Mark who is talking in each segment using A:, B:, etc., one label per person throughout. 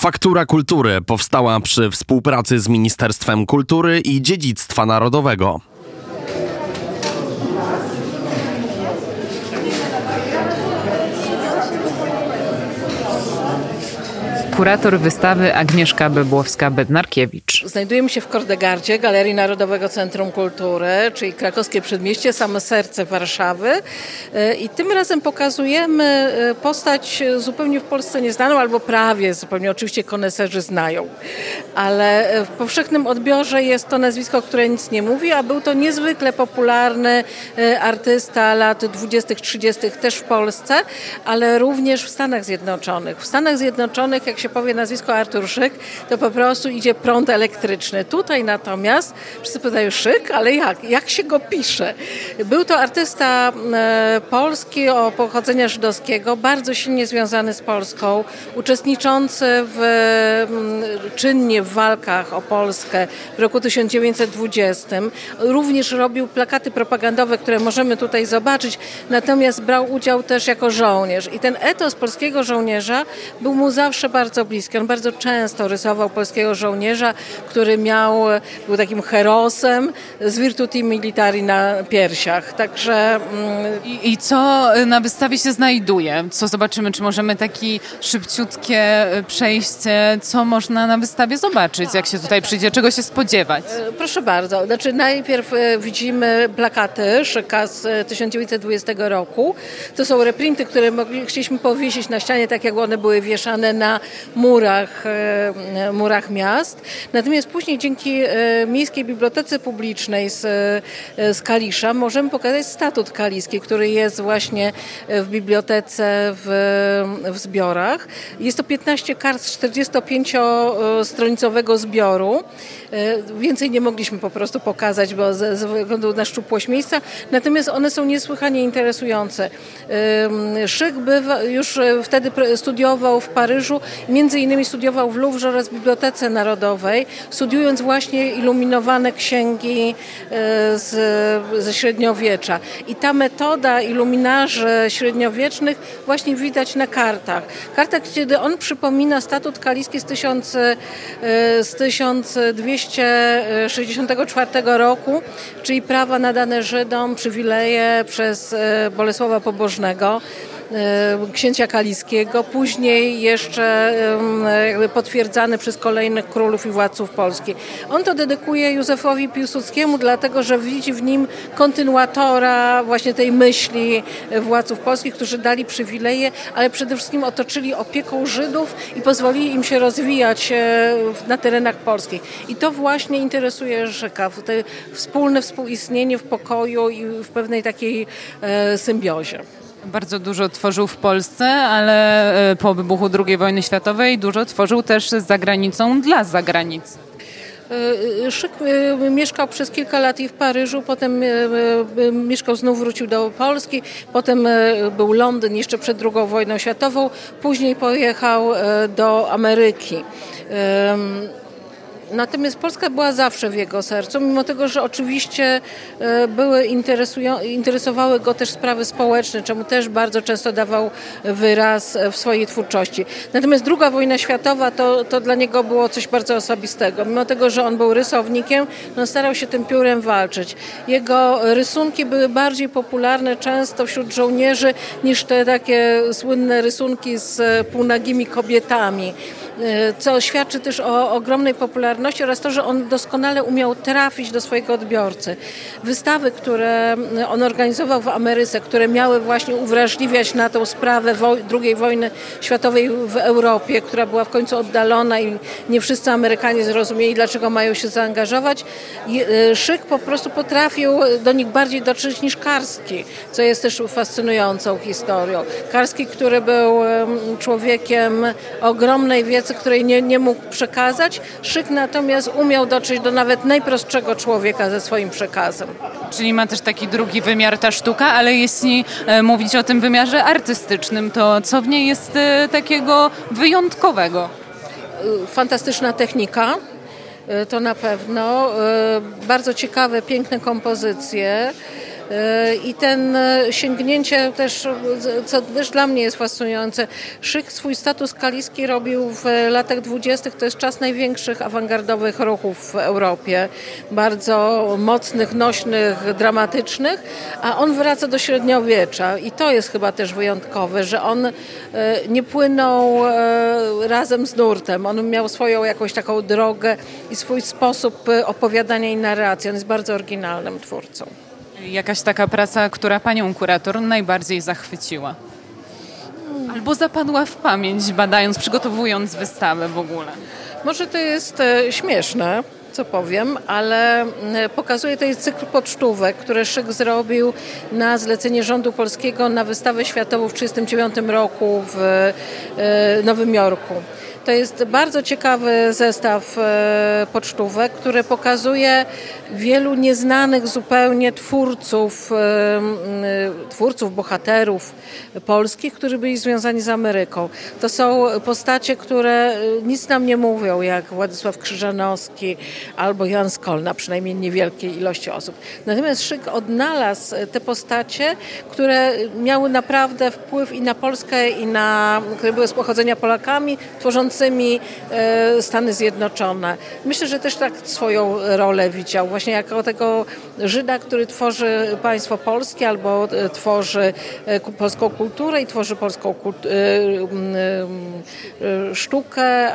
A: Faktura Kultury powstała przy współpracy z Ministerstwem Kultury i Dziedzictwa Narodowego.
B: Kurator wystawy Agnieszka Bebłowska-Bednarkiewicz.
C: Znajdujemy się w Kordegardzie, Galerii Narodowego Centrum Kultury, czyli krakowskie przedmieście, samo serce Warszawy. E, I tym razem pokazujemy e, postać zupełnie w Polsce nieznaną, albo prawie zupełnie, oczywiście koneserzy znają. Ale w powszechnym odbiorze jest to nazwisko, które nic nie mówi, a był to niezwykle popularny e, artysta lat 20-30 też w Polsce, ale również w Stanach Zjednoczonych. W Stanach Zjednoczonych, jak się powie nazwisko Artur Szyk, to po prostu idzie prąd elektryczny. Tutaj natomiast wszyscy pytają Szyk, ale jak? Jak się go pisze? Był to artysta e, polski o pochodzenia żydowskiego, bardzo silnie związany z Polską, uczestniczący w, czynnie w walkach o Polskę w roku 1920. Również robił plakaty propagandowe, które możemy tutaj zobaczyć, natomiast brał udział też jako żołnierz. I ten etos polskiego żołnierza był mu zawsze bardzo bardzo bliski. On bardzo często rysował polskiego żołnierza, który miał, był takim herosem z virtuti militari na piersiach. Także...
B: Mm, I, I, co na wystawie się znajduje? Co zobaczymy? Czy możemy takie szybciutkie przejście, co można na wystawie zobaczyć, jak się tutaj przyjdzie, czego się spodziewać?
C: E, proszę bardzo. Znaczy najpierw e, widzimy plakaty Szyka z 1920 roku. To są reprinty, które mogli, chcieliśmy powiesić na ścianie, tak jak one były wieszane na murach, e, murach miast. Natomiast później dzięki e, Miejskiej Bibliotece Publicznej z, e, z Kalisza możemy pokazać statut kaliski, który jest właśnie w bibliotece w, w zbiorach. Jest to 15 kart z 45-stronicowego zbioru. Więcej nie mogliśmy po prostu pokazać, bo ze, względu na szczupłość miejsca. Natomiast one są niesłychanie interesujące. Szyk bywa, już wtedy studiował w Paryżu Między innymi studiował w Louvre oraz Bibliotece Narodowej, studiując właśnie iluminowane księgi e, z, ze średniowiecza. I ta metoda iluminarzy średniowiecznych właśnie widać na kartach. Kartach, kiedy on przypomina statut kaliski z, 1000, e, z 1264 roku, czyli prawa nadane Żydom, przywileje przez e, Bolesława Pobożnego. E, księcia kaliskiego, później jeszcze jakby potwierdzany przez kolejnych królów i władców Polski. On to dedykuje Józefowi Piłsudskiemu, dlatego że widzi w nim kontynuatora właśnie tej myśli władców polskich, którzy dali przywileje, ale przede wszystkim otoczyli opieką Żydów i pozwolili im się rozwijać e, na terenach polskich. I to właśnie interesuje Rzeka, te wspólne współistnienie w pokoju i w pewnej takiej e, symbiozie.
B: Bardzo dużo tworzył w Polsce, ale e, po wybuchu II wojny światowej dużo tworzył też za granicą dla zagranicy.
C: E, Szyk e, mieszkał przez kilka lat i w Paryżu, potem mieszkał, znów wrócił do Polski, potem był Londyn jeszcze przed II wojną światową, później pojechał do Ameryki. Natomiast Polska była zawsze w jego sercu, mimo tego, że oczywiście e, były interesowały go też sprawy społeczne, czemu też bardzo często dawał wyraz w swojej twórczości. Natomiast druga wojna światowa to, to dla niego było coś bardzo osobistego. Mimo tego, że on był rysownikiem, no starał się tym piórem walczyć. Jego rysunki były bardziej popularne często wśród żołnierzy niż te takie słynne rysunki z półnagimi kobietami. E, co świadczy też o ogromnej popularności oraz to, że on doskonale umiał trafić do swojego odbiorcy. Wystawy, które on organizował w Ameryce, które miały właśnie uwrażliwiać na tą sprawę II wojny światowej w Europie, która była w końcu oddalona i nie wszyscy Amerykanie zrozumieli, dlaczego mają się zaangażować. E, Szyk po prostu potrafił do nich bardziej dotrzeć niż Karski, co jest też fascynującą historią. Karski, który był człowiekiem ogromnej wiedzy, wiedzy, której nie, nie mógł przekazać. Szyk natomiast umiał dotrzeć do nawet najprostszego człowieka ze swoim przekazem.
B: Czyli ma też taki drugi wymiar ta sztuka, ale jeśli e, mówić o tym wymiarze artystycznym, to co w niej jest e, takiego wyjątkowego?
C: E, fantastyczna technika, to na pewno. Bardzo ciekawe, piękne kompozycje I ten sięgnięcie też, co też dla mnie jest fascynujące, Szyk swój status kaliski robił w latach dwudziestych, to jest czas największych awangardowych ruchów w Europie, bardzo mocnych, nośnych, dramatycznych, a on wraca do średniowiecza. I to jest chyba też wyjątkowe, że on nie płynął razem z nurtem, on miał swoją jakąś taką drogę i swój sposób opowiadania i narracji, on jest bardzo oryginalnym twórcą.
B: Jakaś taka praca, która panią kurator najbardziej zachwyciła? Albo zapadła w pamięć, badając, przygotowując wystawę w ogóle?
C: Może to jest e, śmieszne, co powiem, ale pokazuje to jest cykl pocztówek, które Szyk zrobił na zlecenie rządu polskiego na wystawę światową w 1939 roku w e, Nowym Jorku. To jest bardzo ciekawy zestaw e, pocztówek, który pokazuje wielu nieznanych zupełnie twórców, e, twórców, bohaterów polskich, którzy byli związani z Ameryką. To są postacie, które e, nic nam nie mówią, jak Władysław Krzyżanowski albo Jan Skolna, przynajmniej niewielkiej ilości osób. Natomiast Szyk odnalazł te postacie, które miały naprawdę wpływ i na Polskę, i na, które były z pochodzenia Polakami, tworząc tworzącymi e, Stany Zjednoczone. Myślę, że też tak swoją rolę widział, właśnie jako tego Żyda, który tworzy państwo polskie albo e, tworzy e, polską kulturę i tworzy polską sztukę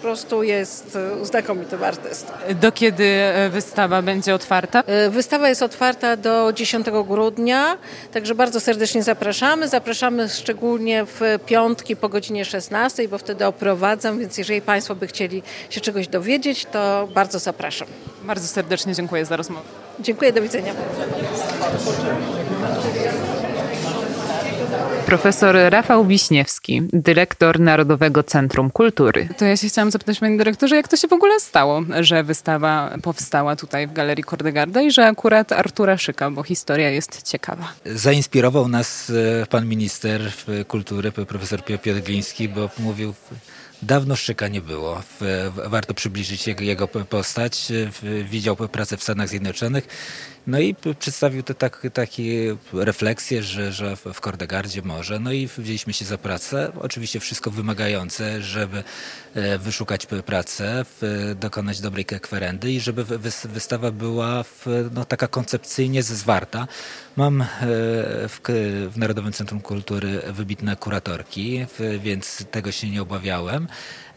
C: po prostu jest e, znakomitym artystą.
B: Do kiedy e, wystawa będzie otwarta?
C: E, wystawa jest otwarta do 10 grudnia, także bardzo serdecznie zapraszamy. Zapraszamy szczególnie w piątki po godzinie 16, bo wtedy oprowadzam, więc jeżeli Państwo by chcieli się czegoś dowiedzieć, to bardzo zapraszam.
B: Bardzo serdecznie dziękuję za rozmowę.
C: Dziękuję, do widzenia.
B: Profesor Rafał Wiśniewski, dyrektor Narodowego Centrum Kultury. To ja się chciałam zapytać, panie dyrektorze, jak to się w ogóle stało, że wystawa powstała tutaj w Galerii Kordegarda i że akurat Artura Szyka, bo historia jest ciekawa.
D: Zainspirował nas e, pan minister kultury, profesor Piotr Gliński, bo mówił Dawno Szyka nie było. Warto przybliżyć jego postać. Widział pracę w Stanach Zjednoczonych. No i przedstawił te tak, takie refleksje, że, że w Kordegardzie może. No i wzięliśmy się za pracę. Oczywiście wszystko wymagające, żeby e, wyszukać pracę, dokonać dobrej kwerendy i żeby wystawa była no, taka koncepcyjnie zwarta. Mam e, w, w Narodowym Centrum Kultury wybitne kuratorki, więc tego się nie obawiałem.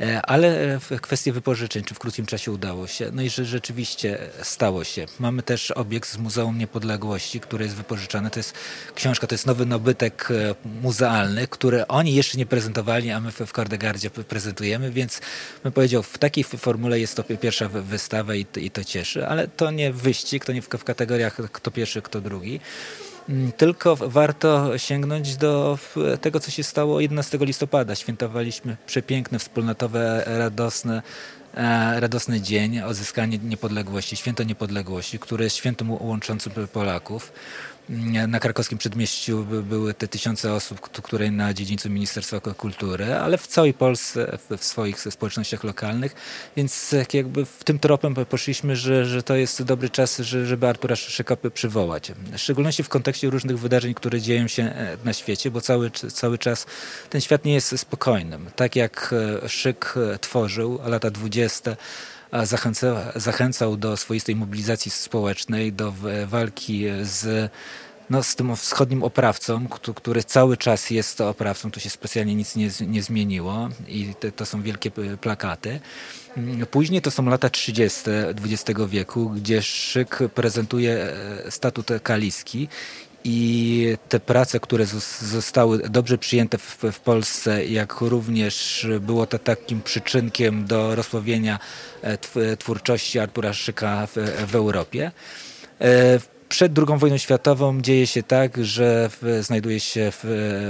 D: E, ale w kwestii wypożyczeń, czy w krótkim czasie udało się? No i że rzeczywiście stało się. Mamy też obiekt z Muzeum Niepodległości, który jest wypożyczany. To jest książka, to jest nowy nabytek e, muzealny, który oni jeszcze nie prezentowali, a my w Kordegardzie prezentujemy, więc bym powiedział, w takiej formule jest to pierwsza wystawa i, i to cieszy, ale to nie wyścig, to nie w kategoriach kto pierwszy, kto drugi. Mm, tylko warto sięgnąć do tego, co się stało 11 listopada. Świętowaliśmy przepiękne, wspólnotowe, radosne e, radosny dzień, odzyskanie niepodległości, święto niepodległości, które jest świętem łączącym Polaków. Na krakowskim przedmieściu były te tysiące osób, które na dziedzińcu Ministerstwa Kultury, ale w całej Polsce, w swoich społecznościach lokalnych, więc jakby w tym tropem poszliśmy, że, że to jest dobry czas, żeby Artura Szyka przywołać. W szczególności w kontekście różnych wydarzeń, które dzieją się e, na świecie, bo cały, cały czas ten świat nie jest spokojnym. Tak jak e, Szyk e, tworzył, lata dwudzieste, zachęca, zachęcał do swoistej mobilizacji społecznej, do walki z no, z tym wschodnim oprawcą, który cały czas jest oprawcą, tu się specjalnie nic nie, nie zmieniło i te, to są wielkie plakaty. Później to są lata 30. XX wieku, gdzie Szyk prezentuje e, statut kaliski i te prace, które zostały dobrze przyjęte w, w, Polsce, jak również było to takim przyczynkiem do rozsławienia e, twórczości Artura Szyka w, w Europie. E, przed II wojną światową dzieje się tak, że w, znajduje się w,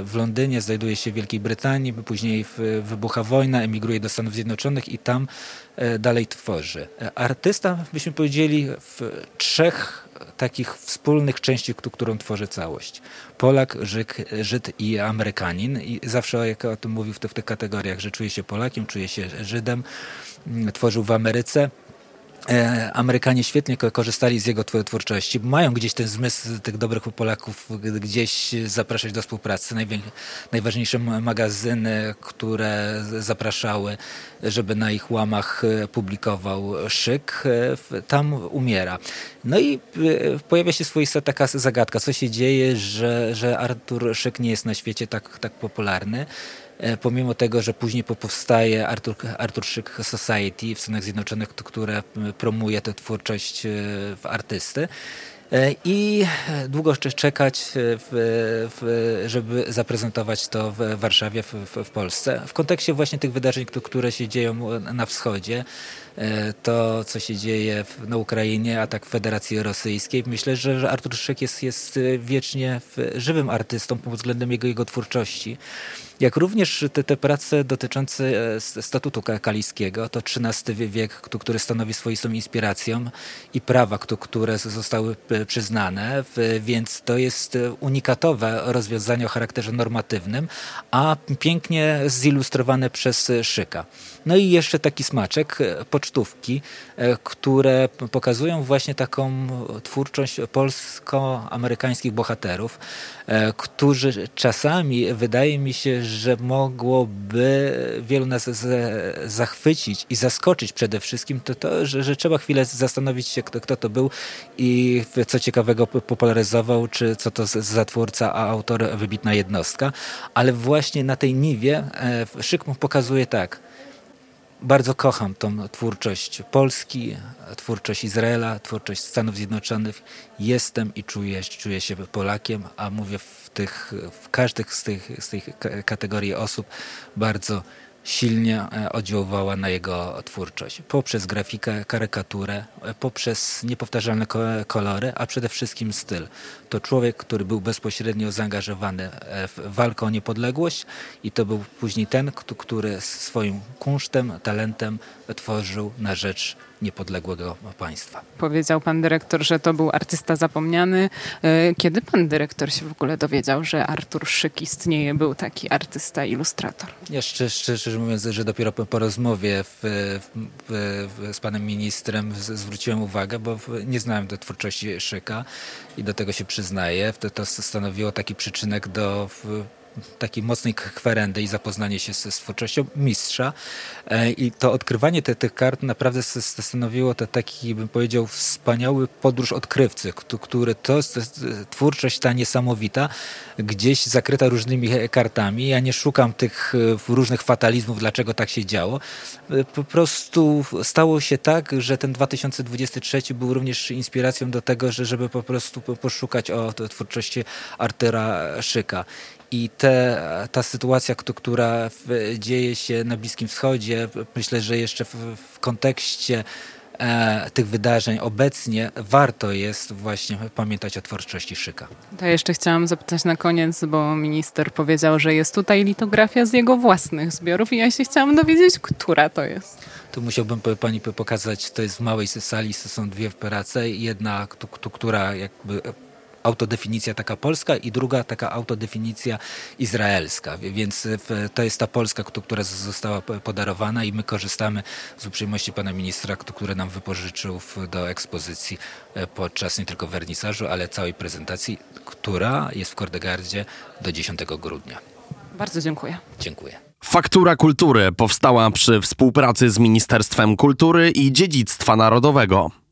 D: w, Londynie, znajduje się w Wielkiej Brytanii, później w, wybucha wojna, emigruje do Stanów Zjednoczonych i tam e, dalej tworzy. Artysta, byśmy powiedzieli, w trzech takich wspólnych części, którą tworzy całość. Polak, Żyk, Żyd i Amerykanin. I zawsze, jak o tym mówił w, w tych kategoriach, że czuje się Polakiem, czuje się Żydem, tworzył w Ameryce E, Amerykanie świetnie korzystali z jego twórczości. Mają gdzieś ten zmysł tych dobrych Polaków, gdzieś zapraszać do współpracy. Najważniejsze magazyny, które zapraszały, żeby na ich łamach e, publikował szyk, e, tam umiera. No i pojawia się swoista taka zagadka, co się dzieje, że, że Artur Szyk nie jest na świecie tak, tak popularny. E, pomimo tego, że później powstaje Arthur, Arthur Szyk Society w Stanach Zjednoczonych, które promuje tę twórczość e, w artysty. E, I długo czekać, żeby zaprezentować to w Warszawie, w, w, Polsce. W kontekście właśnie tych wydarzeń, które się dzieją na wschodzie, to co się dzieje na Ukrainie, atak Federacji Rosyjskiej. Myślę, że Artur Szyk jest, jest wiecznie żywym artystą pod względem jego, jego twórczości jak również te, te prace dotyczące e, statutu kaliskiego, to XIII wiek, który stanowi swoistą inspiracją i prawa, które zostały e, przyznane, więc to jest e, unikatowe rozwiązanie o charakterze normatywnym, a pięknie zilustrowane przez Szyka. No i jeszcze taki smaczek, pocztówki, które pokazują właśnie taką twórczość polsko-amerykańskich bohaterów, którzy czasami, wydaje mi się, że mogłoby wielu nas zachwycić i zaskoczyć przede wszystkim, to to, że, że trzeba chwilę zastanowić się, kto, kto to był i co ciekawego popularyzował, czy co to za twórca, a autor wybitna jednostka. Ale właśnie na tej niwie e, Szyk pokazuje tak – bardzo kocham tą twórczość Polski, twórczość Izraela, twórczość Stanów Zjednoczonych. Jestem i czuję, czuję się Polakiem, a mówię w, tych, w każdych z tych, z tych kategorii osób bardzo silnie e, oddziaływała na jego twórczość. Poprzez grafikę, karykaturę, e, poprzez niepowtarzalne kolory, a przede wszystkim styl. To człowiek, który był bezpośrednio zaangażowany e, w walkę o niepodległość i to był później ten, który swoim kunsztem, talentem tworzył na rzecz niepodległego państwa.
B: Powiedział pan dyrektor, że to był artysta zapomniany. Kiedy pan dyrektor się w ogóle dowiedział, że Artur Szyk istnieje, był taki artysta, ilustrator?
D: Ja szczerze, szczerze mówiąc, że dopiero po, po rozmowie w, w, w, z panem ministrem zwróciłem uwagę, bo nie znałem do twórczości Szyka i do tego się przyznaję. To, to stanowiło taki przyczynek do takiej mocnej kwerendy i zapoznanie się z, z twórczością mistrza. E, I to odkrywanie te, tych kart naprawdę stanowiło to taki, bym powiedział, wspaniały podróż odkrywcy, który to twórczość ta niesamowita, gdzieś zakryta różnymi kartami. Ja nie szukam tych e, różnych fatalizmów, dlaczego tak się działo. E, po prostu stało się tak, że ten 2023 był również inspiracją do tego, że żeby po prostu poszukać o twórczości Artera Szyka. I te, ta sytuacja, która dzieje się na Bliskim Wschodzie, myślę, że jeszcze w, w kontekście e, tych wydarzeń obecnie warto jest właśnie pamiętać o twórczości Szyka.
B: To jeszcze chciałam zapytać na koniec, bo minister powiedział, że jest tutaj litografia z jego własnych zbiorów i ja się chciałam dowiedzieć, która to jest.
D: Tu musiałbym pani pokazać, to jest w małej sali, są dwie prace, jedna, która jakby autodefinicja taka polska i druga taka autodefinicja izraelska. Więc to jest ta Polska, która została podarowana i my korzystamy z uprzejmości pana ministra, który nam wypożyczył do ekspozycji e, podczas nie tylko wernisażu, ale całej prezentacji, która jest w Kordegardzie do 10 grudnia.
B: Bardzo dziękuję.
D: Dziękuję.
A: Faktura Kultury powstała przy współpracy z Ministerstwem Kultury i Dziedzictwa Narodowego.